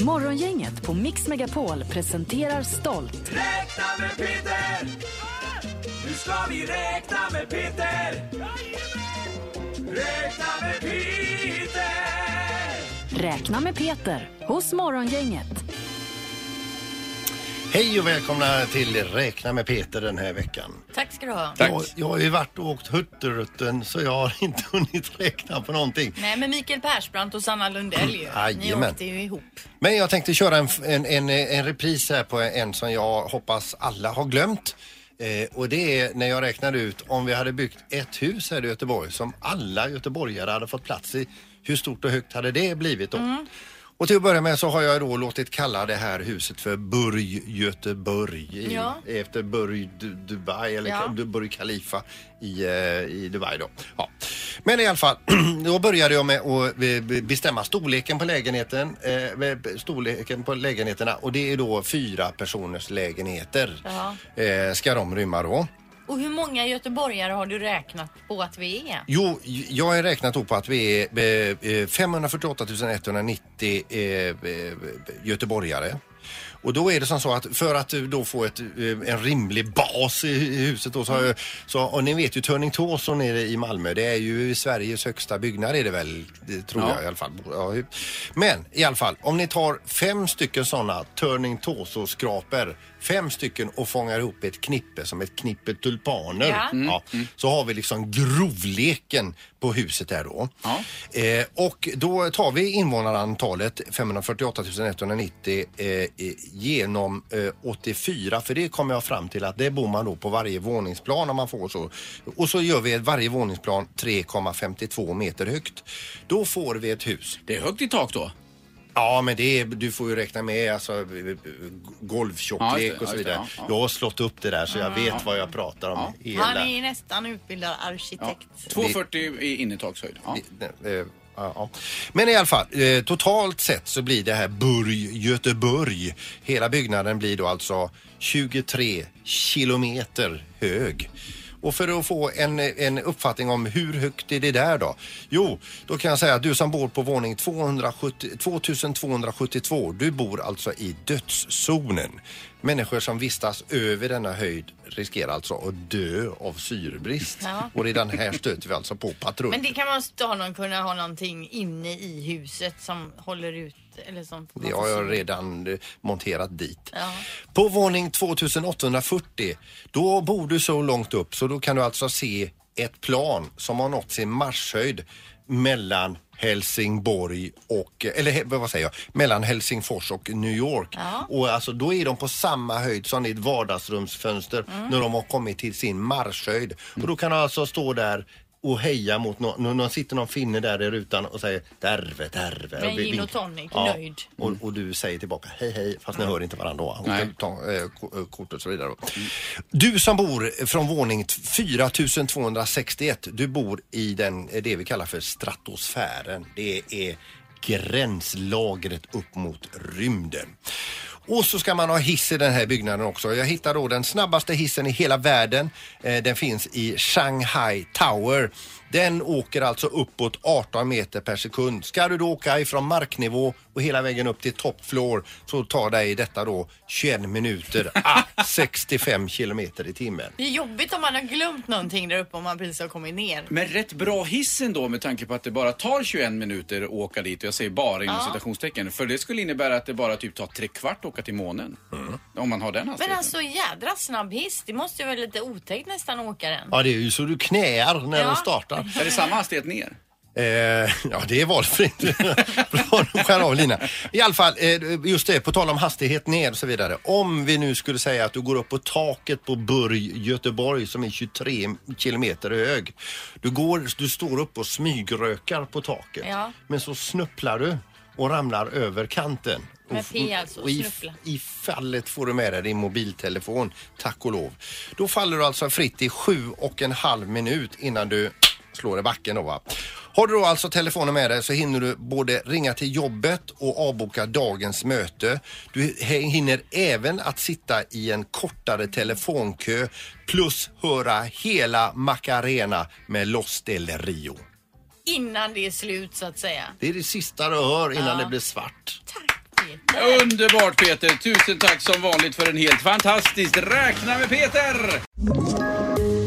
Morgongänget på Mix Megapol presenterar stolt. Räkna med Peter! Nu ska vi räkna med Peter! Räkna med Peter! Räkna med Peter hos Morgongänget. Hej och välkomna till Räkna med Peter den här veckan. Tack ska du ha. Jag, jag har ju varit och åkt Hutterutten så jag har inte hunnit räkna på någonting. Nej, men Mikael Persbrandt och Sanna Lundell ju. Ni Jajamän. åkte ju ihop. Men jag tänkte köra en, en, en, en repris här på en som jag hoppas alla har glömt. Eh, och det är när jag räknade ut om vi hade byggt ett hus här i Göteborg som alla göteborgare hade fått plats i. Hur stort och högt hade det blivit då? Och till att börja med så har jag då låtit kalla det här huset för Burj Göteborg i, Ja. efter Burj Du- Dubai eller Ja. Burj Khalifa i, eh, i Dubai då. Ja. Men i alla fall, då började jag med att eh, bestämma storleken på lägenheten, eh, storleken på lägenheterna och det är då fyra personers lägenheter. Ja. Eh, ska de rymma då? Och hur många göteborgare har du räknat på att vi är? Jo, jag har räknat på att vi är eh, eh, 548 190 eh, göteborgare. Och då är det som så att för att då få ett, eh, en rimlig bas i huset då så, har jag, så och ni vet ju Turning Torso nere i Malmö det är ju Sveriges högsta byggnad är det väl, det tror Ja. jag i alla fall. Men i alla fall om ni tar fem stycken sådana Turning Torso skraper fem stycken och fångar ihop ett knippe som ett knippe tulpaner. Ja. Ja, så har vi liksom grovleken på huset där då. Ja. Eh, och då tar vi invånarantalet 548 190 eh, eh, genom eh, 84 för det kommer jag fram till att det bor man då på varje våningsplan om man får så. Och så gör vi ett varje våningsplan 3,52 meter högt. Då får vi ett hus. Det är högt i tak då. Ja, men det är, du får ju räkna med alltså, eh, eh, golvtjocklek Ja, och så vidare. ja, ja. Jag har slått upp det där så jag vet vad jag pratar om. Han är nästan utbildad arkitekt. 2,40 i innertakshöjd. Ja. Men i alla fall, eh, totalt sett så blir det här Burg, Göteborg. Hela byggnaden blir då alltså 23 kilometer hög. Och för att få en, en uppfattning om hur högt är det där då? Jo, då kan jag säga att du som bor på våning 270, 2272, du bor alltså i dödszonen. Människor som vistas över denna höjd riskerar alltså att dö av syrebrist. Ja. Och redan här stöter vi alltså på patrull. Men det kan man ha någon, kunna ha någonting inne i huset som håller ut eller sånt. Det har jag redan eh, monterat dit. Ja. På våning 2840, då bor du så långt upp så då kan du alltså se ett plan som har nått sin marschhöjd mellan Helsingborg och, eller vad säger jag, mellan Helsingfors och New York. Ja. Och alltså då är de på samma höjd som ditt vardagsrumsfönster Mm. när de har kommit till sin marschhöjd. Och då kan du alltså stå där och heja mot någon, någon sitter någon finne där i rutan och säger derve, derve. Med och vi- gin och tonic, ja. nöjd. Och, och du säger tillbaka hej hej fast ni hör inte varandra då. Och Nej. ta, eh, ko- eh, kort och så vidare. Då. Du som bor från våning t- 4261, du bor i den, eh, det vi kallar för stratosfären. Det är gränslagret upp mot rymden. Och så ska man ha hiss i den här byggnaden också. Jag hittade då den snabbaste hissen i hela världen. Eh, den finns i Shanghai Tower. Den åker alltså uppåt 18 meter per sekund. Ska du då åka ifrån marknivå och hela vägen upp till top floor så tar dig detta då 21 minuter, ah, 65 kilometer i timmen. Det är jobbigt om man har glömt någonting där uppe om man precis har kommit ner. Men rätt bra hissen då med tanke på att det bara tar 21 minuter att åka dit. Och jag säger bara inom Ja. citationstecken. För det skulle innebära att det bara typ tar tre kvart att åka till månen. Om man har den Men hastigheten. alltså jädra snabb hiss. Det måste ju vara lite otäckt nästan att åka den. Ja, det är ju så du knäar när Ja. den startar. Är det samma hastighet ner? Eh, ja, det är valfritt. Bra, du skär av linan. I alla fall, eh, just det, på tal om hastighet ner och så vidare. Om vi nu skulle säga att du går upp på taket på Burj Göteborg som är 23 kilometer hög. Du, går, du står upp och smygrökar på taket. Ja. Men så snupplar du och ramlar över kanten. Med Och- P alltså, och i. I fallet får du med dig din mobiltelefon, tack och lov. Då faller du alltså fritt i sju och en halv minut innan du slår i backen då va. Har du då alltså telefonen med dig så hinner du både ringa till jobbet och avboka dagens möte. Du hinner även att sitta i en kortare telefonkö plus höra hela Macarena med Los del Rio. Innan det är slut så att säga. Det är det sista du hör innan Ja. det blir svart. Tack Peter. Underbart Peter! Tusen tack som vanligt för en helt fantastisk Räkna med Peter!